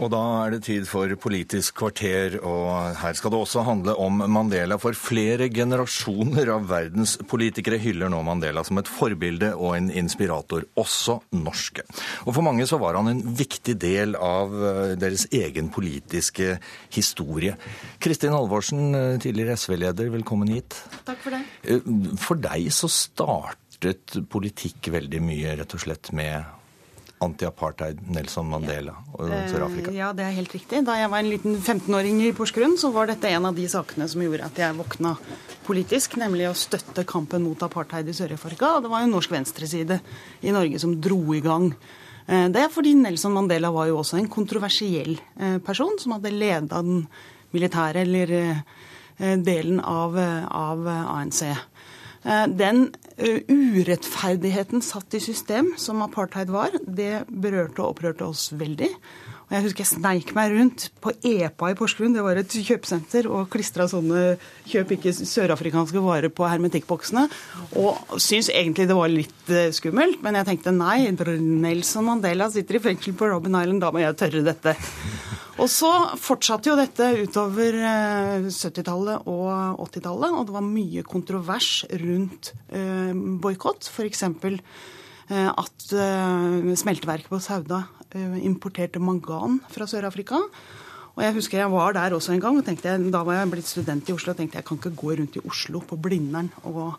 Og da er det tid for Politisk kvarter, og her skal det også handle om Mandela. For flere generasjoner av verdens politikere hyller nå Mandela som et forbilde og en inspirator, også norske. Og for mange så var han en viktig del av eh, deres egen politiske historie. Kristin Halvorsen, eh, tidligere SV-leder, velkommen hit. Takk for det. Eh, for deg så startet politikk veldig mye rett og slett med anti-apartheid, Nelson Mandela og Sør-Afrika? Eh, ja, det er helt riktig. Da jeg var en liten 15-åring i Porsgrunn, så var dette en av de sakene som gjorde at jeg våkna politisk, nemlig å støtte kampen mot apartheid i Sør-Afrika. Og det var jo norsk venstreside i Norge som dro i gang eh, det. er Fordi Nelson Mandela var jo også en kontroversiell eh, person som hadde leda den militære eller delen av, av ANC. Eh, den eh, urettferdigheten satt i system som apartheid var, det berørte og opprørte oss veldig. Og jeg husker jeg sneik meg rundt på EPA i Porsgrunn, det var et kjøpesenter, og klistra sånne 'kjøp ikke sørafrikanske varer' på hermetikkboksene. Og syns egentlig det var litt eh, skummelt, men jeg tenkte nei, Nelson Mandela sitter i fengsel på Robben Island, da må jeg tørre dette. Og så fortsatte jo dette utover 70-tallet eh, og 80-tallet, og det var mye kontrovers rundt eh, boikott. F.eks. Eh, at smelteverket på Sauda importerte mangan fra Sør-Afrika. Og jeg husker jeg var der også en gang, og tenkte, da var jeg blitt student i Oslo og tenkte jeg kan ikke gå rundt i Oslo på Blindern og,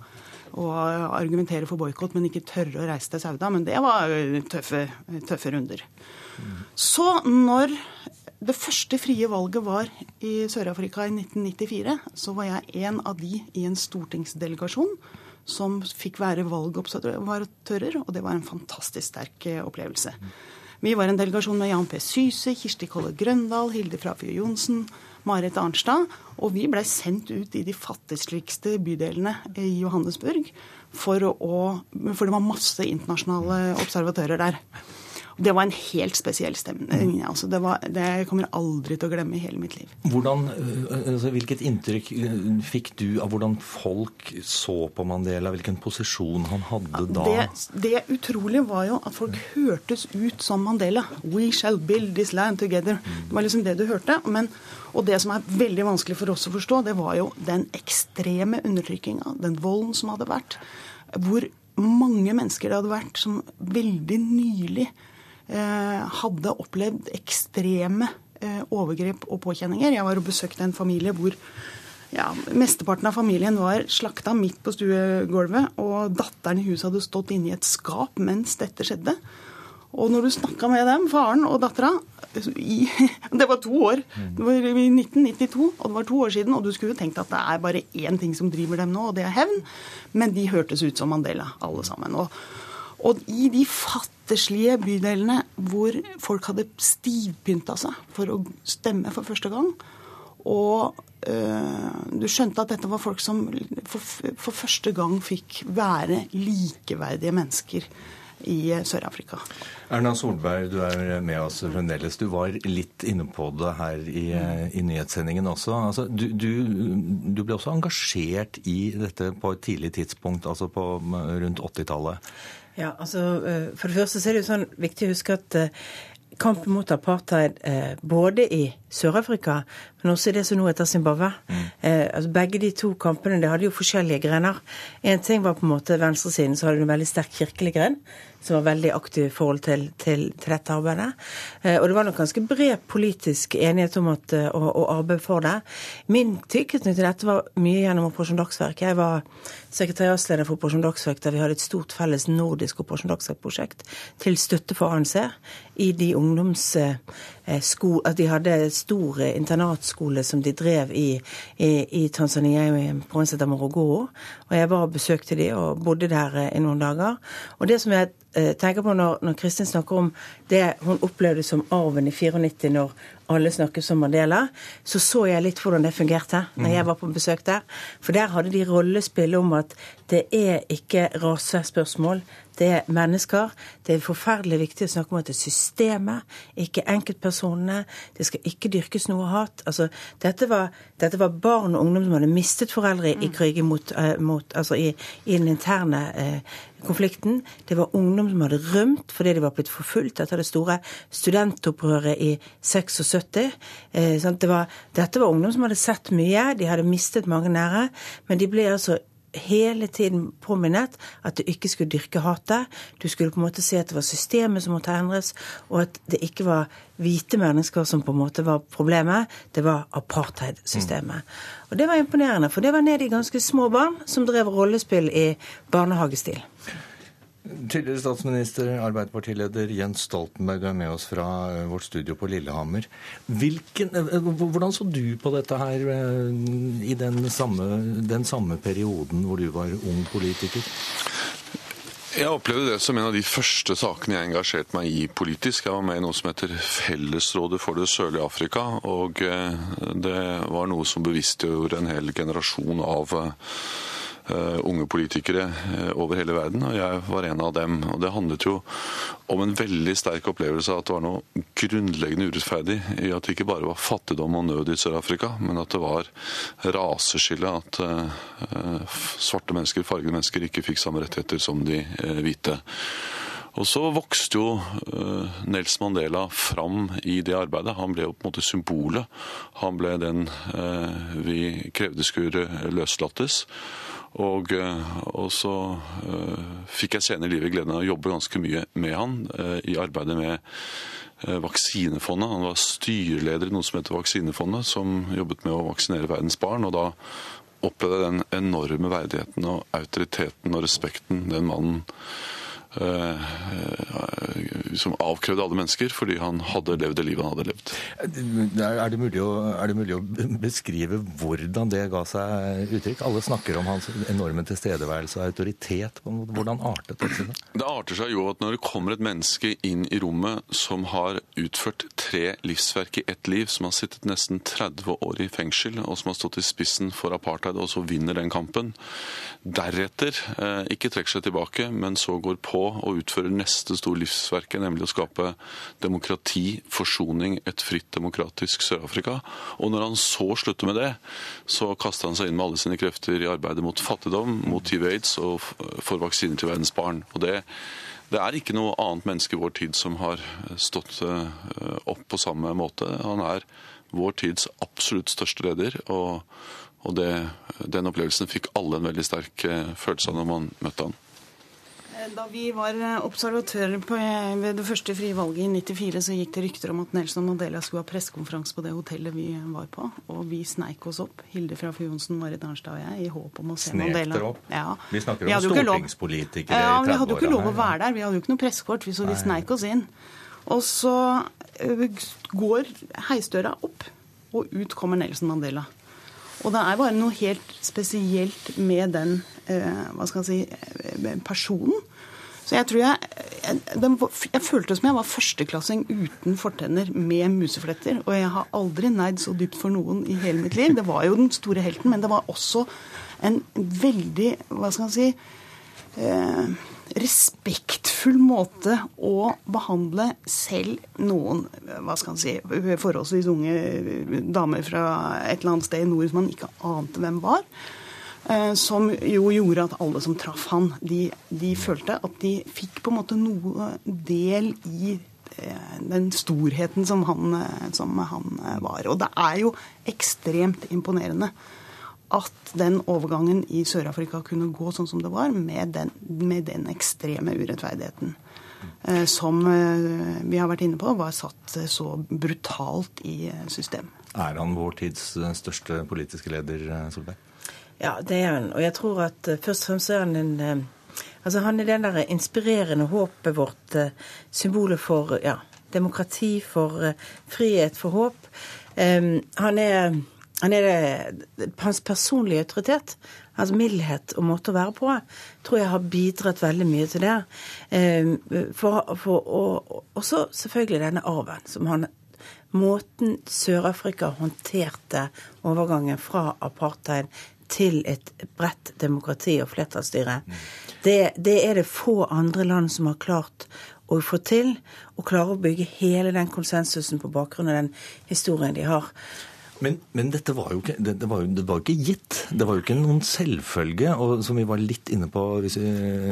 og argumentere for boikott, men ikke tørre å reise til Sauda. Men det var tøffe, tøffe runder. Så når det første frie valget var i Sør-Afrika i 1994. Så var jeg en av de i en stortingsdelegasjon som fikk være valgobservatører, og det var en fantastisk sterk eh, opplevelse. Vi var en delegasjon med Jan P. Syse, Kirsti Kolle Grøndal, Hilde Frafjord Johnsen, Marit Arnstad. Og vi blei sendt ut i de fattigste bydelene i Johannesburg, for, å, for det var masse internasjonale observatører der. Det var en helt spesiell stemning. Altså det, var, det jeg aldri til å glemme i hele mitt liv. Hvordan, øh, altså hvilket inntrykk øh, fikk du av hvordan folk så på Mandela? Hvilken posisjon han hadde da? Det, det utrolige var jo at folk hørtes ut som Mandela. We shall build this land together. Det var liksom det du hørte. Men, og det som er veldig vanskelig for oss å forstå, det var jo den ekstreme undertrykkinga, den volden som hadde vært. Hvor mange mennesker det hadde vært som veldig nylig hadde opplevd ekstreme eh, overgrep og påkjenninger. Jeg var og besøkte en familie hvor ja, Mesteparten av familien var slakta midt på stuegulvet, og datteren i huset hadde stått inne i et skap mens dette skjedde. Og når du snakka med dem, faren og dattera Det var to år. Det var i 1992, og det var to år siden. Og du skulle tenkt at det er bare én ting som driver dem nå, og det er hevn. Men de hørtes ut som Mandela, alle sammen. Og, og i de fattigslige bydelene hvor folk hadde stivpynta seg for å stemme for første gang, og øh, du skjønte at dette var folk som for, for første gang fikk være likeverdige mennesker i eh, Sør-Afrika. Erna Solberg, du er med oss fremdeles. Du var litt inne på det her i, eh, i nyhetssendingen også. Altså, du, du, du, ble også engasjert i dette på et tidlig tidspunkt, altså på rundt 80-tallet. Ja, altså eh, For det første så er det jo sånn viktig å huske at eh, kampen mot apartheid eh, både i Sør-Afrika, men også i det som nå heter Zimbabwe. Mm. Eh, altså begge de to kampene de hadde jo forskjellige grener. Én ting var på en måte venstresiden, så hadde du en veldig sterk kirkelig gren som var veldig aktiv i forhold til, til, til dette arbeidet. Eh, og det var nok ganske bred politisk enighet om at, eh, å, å, arbeide for det. Min tilknytning til dette var mye gjennom Operasjon Dagsverk. Jeg var sekretariatsleder for Operasjon Dagsverk, der vi hadde et stort felles nordisk Operasjon Dagsverk-prosjekt til støtte for ANC i de ungdomsskole... At de hadde stor internatskole som de drev i, i, i Tanzania, i provinsen av Morogoro. Og jeg var og besøkte de og bodde der i noen dager. Og det som jeg Eh, tenker på når, når Kristin snakker om det hun opplevde som arven i 94, når alle snakket som Mandela, så så jeg litt hvordan det fungerte når jeg var på besøk der. For der hadde de rollespill om at det er ikke rasespørsmål, Det er mennesker. Det er forferdelig viktig å snakke om at det er systemet, ikke enkeltpersonene. Det skal ikke dyrkes noe hat. Altså, dette, var, dette var barn og ungdom som hadde mistet foreldre i krigen mot, uh, mot, altså i, i den interne eh, konflikten. Det var ungdom som hadde rømt fordi de var blitt forfulgt etter det store studentopprøret i 76. Eh, det var, dette var ungdom som hadde sett mye, de hadde mistet mange nære, men de ble altså hele tiden påminnet at du ikke skulle dyrke hatet. Du skulle på en måte si at det var systemet som måtte endres, og at det ikke var hvite mennesker som på en måte var problemet, det var apartheidsystemet. Mm. Og det var imponerende, for det var ned i ganske små barn som drev rollespill i barnehagestil. Tidligere statsminister, Arbeiderpartileder Jens Stoltenberg er med oss fra eh, vårt studio på Lillehammer. Hvilken, eh, hvordan så du på dette her eh, i den samme, den samme perioden hvor du var ung politiker? Jeg opplevde det som en av de første sakene jeg engasjerte meg i politisk. Jeg var med i noe som heter Fellesrådet for det sørlige Afrika. Og det var noe som bevisstgjorde en hel generasjon av unge politikere eh, over hele verden, og jeg var en av dem. Og Det handlet jo om en veldig sterk opplevelse av at det var noe grunnleggende urettferdig i at det ikke bare var fattigdom og nød i Sør-Afrika, men at det var raseskille, at uh, svarte mennesker, fargede mennesker, ikke fikk samme rettigheter som de hvite. Og så vokste jo Nels Mandela fram i det arbeidet. Han ble jo på en måte symbolet. Han ble den vi krevde skulle løslates. Og, eh, og, så uh, fikk jeg senere i livet gleden av å jobbe ganske mye med han uh, i arbeidet med uh, Vaksinefondet. Han var styreleder i noe som heter Vaksinefondet, som jobbet med å vaksinere verdens barn. og da opplevde jeg den enorme verdigheten og autoriteten og respekten den mannen som avkrevde alle mennesker fordi han hadde levd det livet han hadde levd. Er det, mulig å, det mulig å beskrive hvordan det ga seg uttrykk? Alle snakker om hans enorme tilstedeværelse og autoritet. Hvordan artet det seg? Det arter seg jo at når det kommer et menneske inn i rommet som har utført tre livsverk i ett liv, som har sittet nesten 30 år i fengsel, og som har stått i spissen for apartheid, og så vinner den kampen, deretter eh, ikke trekker seg tilbake, men så går på og utfører neste store livsverket, nemlig å skape demokrati, forsoning, et fritt, demokratisk Sør-Afrika. Og når han så slutter med det, så kaster han seg inn med alle sine krefter i arbeidet mot fattigdom, mot hiv-aids og for vaksiner til verdens barn. Og det det er ikke noe annet menneske i vår tid som har stått eh, opp på samme måte. Han er vår tids absolutt største leder. og, og det, Den opplevelsen fikk alle en veldig sterk eh, følelse av når man møtte han. Da vi var observatører på, ved det første frie valget i 94, så gikk det rykter om at Nelson Mandela skulle ha pressekonferanse på det hotellet vi var på. Og vi sneik oss opp, Hilde fra Johnsen, Marit Arnstad og jeg, i håp om å se Snek Mandela. Opp? Ja. Vi snakker om vi stortingspolitikere ja, i 30-åra. Vi hadde jo ikke lov å være der. Vi hadde jo ikke noe pressekort, så vi sneik oss inn. Og så går heisdøra opp, og ut kommer Nelson Mandela. Og det er bare noe helt spesielt med den eh, hva skal jeg si, eh, personen. Så jeg tror jeg, jeg, jeg følte som jeg var førsteklassing uten fortenner med musefletter. Og jeg har aldri neid så dypt for noen i hele mitt liv. Det var jo den store helten, men det var også en veldig, hva skal man si eh, respektfull måte å behandle selv noen hva skal si, forholdsvis unge damer fra et eller annet sted i nord som man ikke ante hvem var. Eh, som jo gjorde at alle som traff han, de, de, følte at de fikk på en måte noe del i eh, den storheten som han, eh, som han var. Og det er jo ekstremt imponerende at den overgangen i Sør-Afrika kunne gå sånn som det var, med den, med den ekstreme urettferdigheten. Som vi har vært inne på, var satt så brutalt i system. Er han vår tids største politiske leder, Solberg? Ja, det er han. Og jeg tror at uh, først og fremst er han en uh, Altså han er den der inspirerende håpet vårt, uh, symbolet for ja, demokrati, for frihet, for håp. Um, han er, han er det, Hans personlige autoritet, altså mildhet og måte å være på, tror jeg har bidratt veldig mye til det. Um, for, for, og også selvfølgelig denne arven som han Måten Sør-Afrika håndterte overgangen fra apartheid til et bredt demokrati og flertallsstyre. Det, det er det få andre land som har klart å få til, og klare å bygge hele den konsensusen på bakgrunn av den historien de har. Men, men dette var jo, ikke, det, var jo, det var jo ikke gitt. Det var jo ikke noen selvfølge, og som vi var litt inne på vi,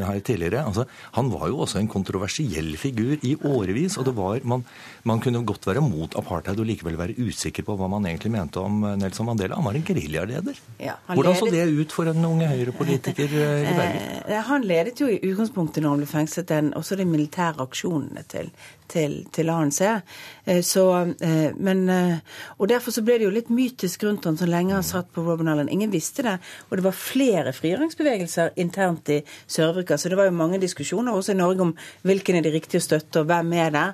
her tidligere. Altså, han var jo også en kontroversiell figur i årevis. og det var, man, man, kunne godt være mot apartheid og likevel være usikker på hva man egentlig mente om Nelson Mandela. Han var en geriljaleder. Ja, Hvordan så det ut for en unge høyrepolitiker eh, i Bergen? Eh, han ledet jo i utgangspunktet når han ble fengslet, den, også de militære aksjonene til, til, til ANC. Eh, så, men, og derfor så ble det jo litt mytisk rundt han så lenge han satt på Robben Island. Ingen visste det. Og det var flere frigjøringsbevegelser internt i Sør-Afrika, så det var jo mange diskusjoner også i Norge om hvilken er de riktige å støtte, og hvem er det.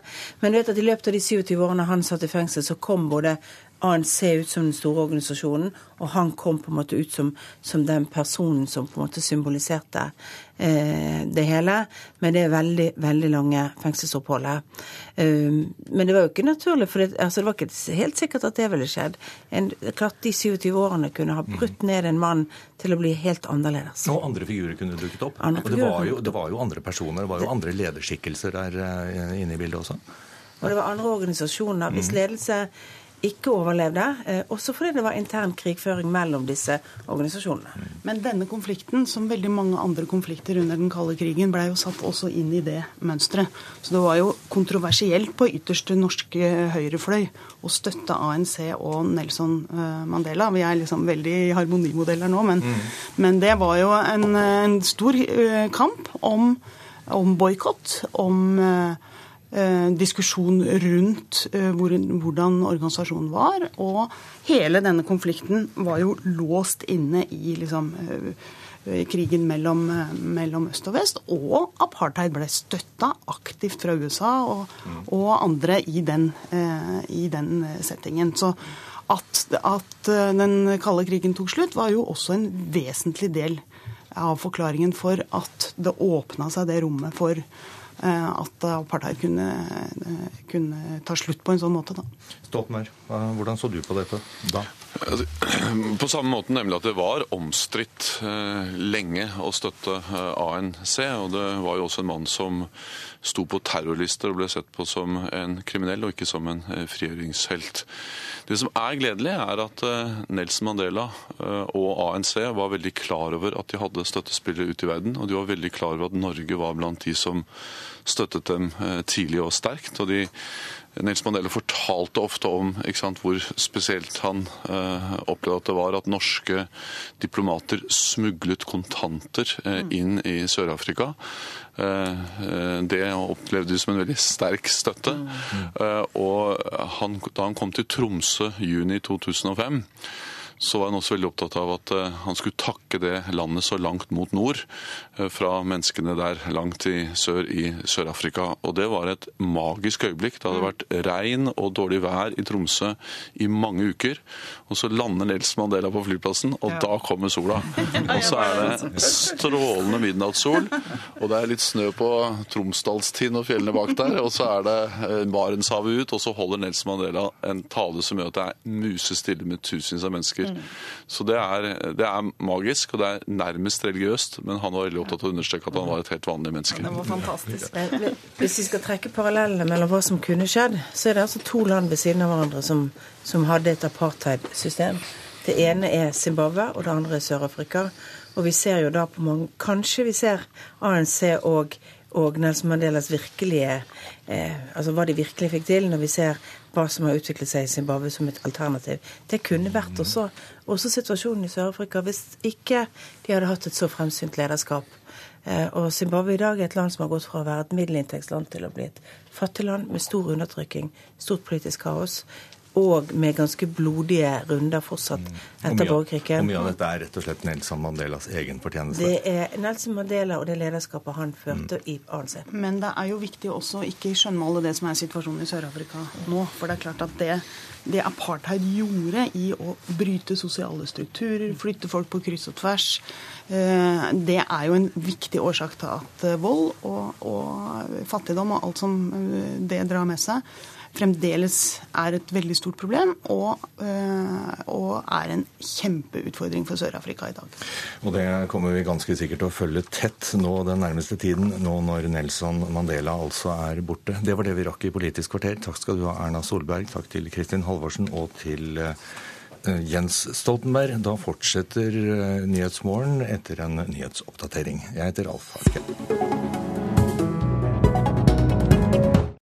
Men du vet at i løpet av de 27 årene han satt i fengsel, så kom både ANC ut som den store organisasjonen, og han kom på en måte ut som, som den personen som på en måte symboliserte eh, det hele, med det veldig, veldig lange fengselsoppholdet. Um, men det var jo ikke naturlig, for det, altså det var ikke helt sikkert at det ville skjedd. En, klart De 27 årene kunne ha brutt mm. ned en mann til å bli helt annerledes. Og andre figurer kunne dukket opp. og det var, jo, det var, jo, andre personer, det var jo andre lederskikkelser der uh, inne i bildet også. Og det var andre organisasjoner. Hvis mm. ledelse ikke overlevde, eh, også fordi det var intern krigføring mellom disse organisasjonene. Men denne konflikten, som veldig mange andre konflikter under den kalde krigen, ble jo satt også inn i det mønsteret. Så det var jo kontroversielt på ytterste norske høyrefløy å støtte ANC og Nelson eh, Mandela. Vi er liksom veldig harmonimodeller nå, men, mm. men det var jo en, en stor eh, kamp om, om boikott, om Eh, diskusjon rundt eh, hvordan organisasjonen var. Og hele denne konflikten var jo låst inne i liksom, eh, krigen mellom, mellom, øst og vest. Og apartheid ble støtta aktivt fra USA og, og andre i den, i den, settingen. Så at, at den kalde krigen tok slutt, var jo også en vesentlig del av forklaringen for at det åpna seg det rommet for Eh, at apartheid kunne, eh, kunne, ta slutt på en sånn måte. Da. Stoltenberg, hvordan så du på dette da? Altså, på samme måte nemlig at det var omstridt eh, lenge å støtte ANC. Og det var jo også en mann som sto på terrorlister og ble sett på som en kriminell og ikke som en frigjøringshelt. Det som er gledelig, er at Nelson Mandela og ANC var veldig klar over at de hadde støttespillere ute i verden, og de var veldig klar over at Norge var blant de som støttet dem eh, tidlig og sterkt. og de Nils Mandela fortalte ofte om sant, hvor spesielt han eh, opplevde at det var at norske diplomater smuglet kontanter eh, inn i Sør-Afrika. Eh, det opplevde de som en veldig sterk støtte. og han, da han kom til Tromsø juni 2005 så var han også veldig opptatt av at eh, han skulle takke det landet så langt mot nord eh, fra menneskene der langt i sør i Sør-Afrika. Og det var et magisk øyeblikk. Det hadde vært regn og dårlig vær i Tromsø i mange uker. Og så lander Nelson Mandela på flyplassen, og ja. da kommer sola. Og så er det strålende midnattssol, og det er litt snø på Tromsdalstind og fjellene bak der. Og så er det eh, Barentshavet ut, og så holder Nelson Mandela en tale som gjør at det er musestille med tusenvis av mennesker mennesker. Mm. Så det er, det er, magisk, og det er nærmest religiøst. Men han var veldig opptatt av å understreke at han var et helt vanlig menneske. Det var fantastisk. Hvis vi skal trekke parallellene mellom hva som kunne skjedd, så er det altså to land ved siden av hverandre som, som hadde et apartheid-system. Det ene er Zimbabwe, og det andre er Sør-Afrika. Og vi ser jo da på mange Kanskje vi ser ANC og og Nelson Mandelas virkelige eh, Altså hva de virkelig fikk til, når vi ser hva som har utviklet seg i Zimbabwe som et alternativ. Det kunne vært også, også situasjonen i Sør-Afrika hvis ikke de hadde hatt et så fremsynt lederskap. Eh, og Zimbabwe i dag er et land som har gått fra å være et middelinntektsland til å bli et fattig land med stor undertrykking, stort politisk kaos og med ganske blodige runder fortsatt mm. etter borgerkrigen. Hvor mye av dette er rett og slett Nelson Mandelas egen fortjeneste? Det er Nelson Mandela og det lederskapet han førte mm. i ANC. Men det er jo viktig også å ikke skjønnmale det som er situasjonen i Sør-Afrika nå. For det er klart at det, det apartheid gjorde i å bryte sosiale strukturer, flytte folk på kryss og tvers, eh, det er jo en viktig årsak til at eh, vold og, og fattigdom og alt som eh, det drar med seg, fremdeles er et veldig stort problem og, og er en kjempeutfordring for Sør-Afrika i dag. Og det kommer vi ganske sikkert til å følge tett nå den nærmeste tiden, nå når Nelson Mandela altså er borte. Det var det vi rakk i Politisk kvarter. Takk skal du ha, Erna Solberg. Takk til Kristin Halvorsen og til Jens Stoltenberg. Da fortsetter Nyhetsmorgen etter en nyhetsoppdatering. Jeg heter Alf Arke.